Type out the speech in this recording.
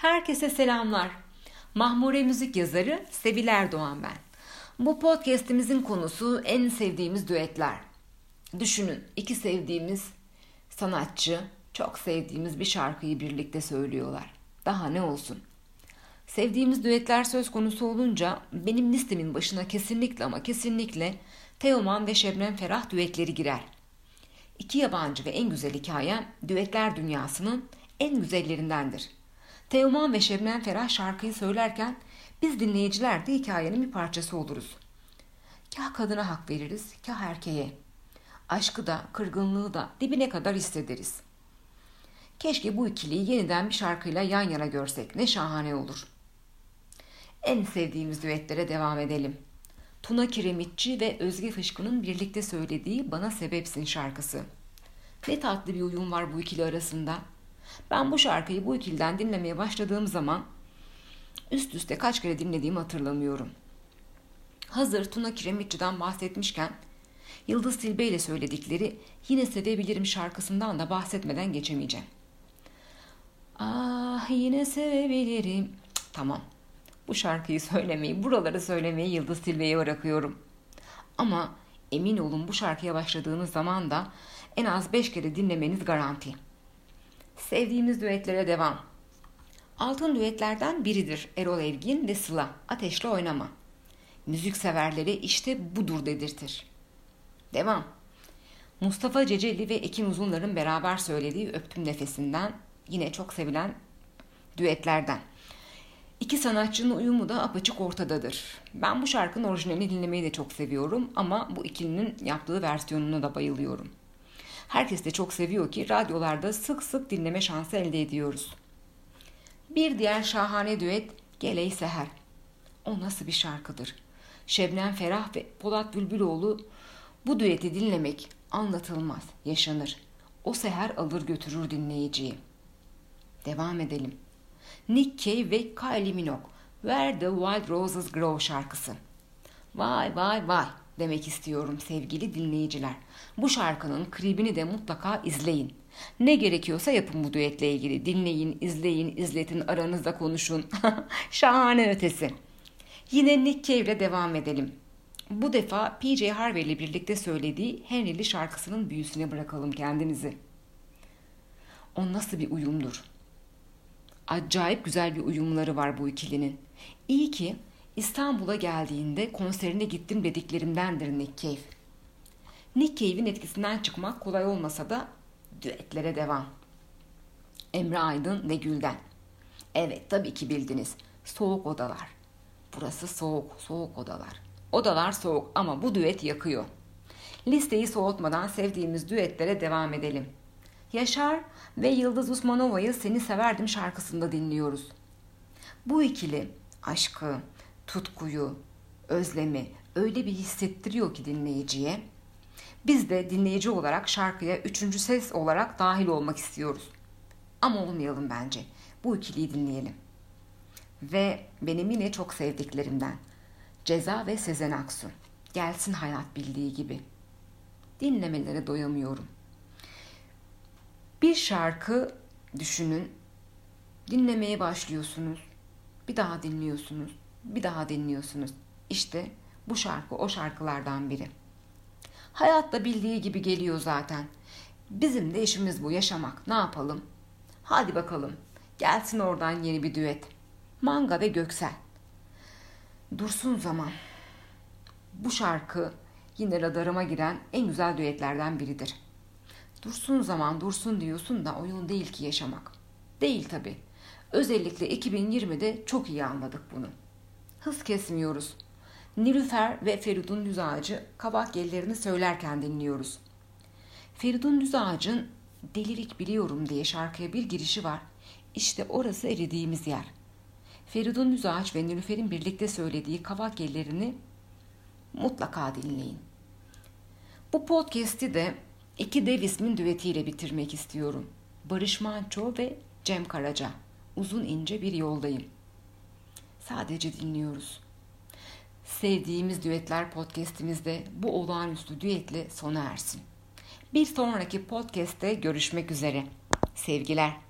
Herkese selamlar. Mahmure müzik yazarı Sevil Erdoğan ben. Bu podcast'imizin konusu en sevdiğimiz düetler. Düşünün iki sevdiğimiz sanatçı çok sevdiğimiz bir şarkıyı birlikte söylüyorlar. Daha ne olsun? Sevdiğimiz düetler söz konusu olunca benim listemin başına kesinlikle ama kesinlikle Teoman ve Şebnem Ferah düetleri girer. İki yabancı ve en güzel hikaye düetler dünyasının en güzellerindendir.'' Teoman ve Şebnem Ferah şarkıyı söylerken biz dinleyiciler de hikayenin bir parçası oluruz. Kah kadına hak veririz, kah erkeğe. Aşkı da, kırgınlığı da dibine kadar hissederiz. Keşke bu ikiliyi yeniden bir şarkıyla yan yana görsek. Ne şahane olur. En sevdiğimiz düetlere devam edelim. Tuna Kiremitçi ve Özge Fışkı'nın birlikte söylediği Bana Sebepsin şarkısı. Ne tatlı bir uyum var bu ikili arasında. Ben bu şarkıyı bu ikilden dinlemeye başladığım zaman üst üste kaç kere dinlediğimi hatırlamıyorum. Hazır Tuna Kiremitçi'den bahsetmişken Yıldız Tilbe ile söyledikleri Yine Sevebilirim şarkısından da bahsetmeden geçemeyeceğim. Ah yine sevebilirim. Tamam. Bu şarkıyı söylemeyi, buraları söylemeyi Yıldız Tilbe'ye bırakıyorum. Ama emin olun bu şarkıya başladığınız zaman da en az 5 kere dinlemeniz garanti. Sevdiğimiz düetlere devam. Altın düetlerden biridir Erol Evgin ve Sıla. Ateşle oynama. Müzik severleri işte budur dedirtir. Devam. Mustafa Ceceli ve Ekin Uzunlar'ın beraber söylediği Öptüm Nefesinden yine çok sevilen düetlerden. İki sanatçının uyumu da apaçık ortadadır. Ben bu şarkının orijinalini dinlemeyi de çok seviyorum ama bu ikilinin yaptığı versiyonuna da bayılıyorum. Herkes de çok seviyor ki radyolarda sık sık dinleme şansı elde ediyoruz. Bir diğer şahane düet Geley Seher. O nasıl bir şarkıdır? Şebnem Ferah ve Polat Bülbüloğlu bu düeti dinlemek anlatılmaz, yaşanır. O seher alır götürür dinleyiciyi. Devam edelim. Nick Cave ve Kylie Minogue Where the Wild Roses Grow şarkısı. Vay vay vay demek istiyorum sevgili dinleyiciler. Bu şarkının klibini de mutlaka izleyin. Ne gerekiyorsa yapın bu düetle ilgili. Dinleyin, izleyin, izletin, aranızda konuşun. Şahane ötesi. Yine Nick Cave ile devam edelim. Bu defa PJ Harvey ile birlikte söylediği Henry'li şarkısının büyüsüne bırakalım kendinizi. O nasıl bir uyumdur? Acayip güzel bir uyumları var bu ikilinin. İyi ki İstanbul'a geldiğinde konserine gittim dediklerimdendir Nick Cave. Nick Cave'in etkisinden çıkmak kolay olmasa da düetlere devam. Emre Aydın ve Gülden. Evet tabii ki bildiniz. Soğuk odalar. Burası soğuk, soğuk odalar. Odalar soğuk ama bu düet yakıyor. Listeyi soğutmadan sevdiğimiz düetlere devam edelim. Yaşar ve Yıldız Usmanova'yı Seni Severdim şarkısında dinliyoruz. Bu ikili aşkı, tutkuyu, özlemi öyle bir hissettiriyor ki dinleyiciye. Biz de dinleyici olarak şarkıya üçüncü ses olarak dahil olmak istiyoruz. Ama olmayalım bence. Bu ikiliyi dinleyelim. Ve benim yine çok sevdiklerimden Ceza ve Sezen Aksu. Gelsin hayat bildiği gibi. Dinlemelere doyamıyorum. Bir şarkı düşünün. Dinlemeye başlıyorsunuz. Bir daha dinliyorsunuz bir daha dinliyorsunuz. İşte bu şarkı o şarkılardan biri. Hayatta bildiği gibi geliyor zaten. Bizim de işimiz bu yaşamak. Ne yapalım? Hadi bakalım. Gelsin oradan yeni bir düet. Manga ve Göksel. Dursun zaman. Bu şarkı yine radarıma giren en güzel düetlerden biridir. Dursun zaman dursun diyorsun da oyun değil ki yaşamak. Değil tabi. Özellikle 2020'de çok iyi anladık bunu hız kesmiyoruz. Nilüfer ve Feridun Düz Ağacı kabak yellerini söylerken dinliyoruz. Feridun Düz Ağacın Delirik Biliyorum diye şarkıya bir girişi var. İşte orası eridiğimiz yer. Feridun Düz Ağaç ve Nilüfer'in birlikte söylediği kavak yellerini mutlaka dinleyin. Bu podcast'i de iki dev ismin düetiyle bitirmek istiyorum. Barış Manço ve Cem Karaca. Uzun ince bir yoldayım.'' Sadece dinliyoruz. Sevdiğimiz düetler podcast'imizde bu olağanüstü düetle sona ersin. Bir sonraki podcast'te görüşmek üzere. Sevgiler.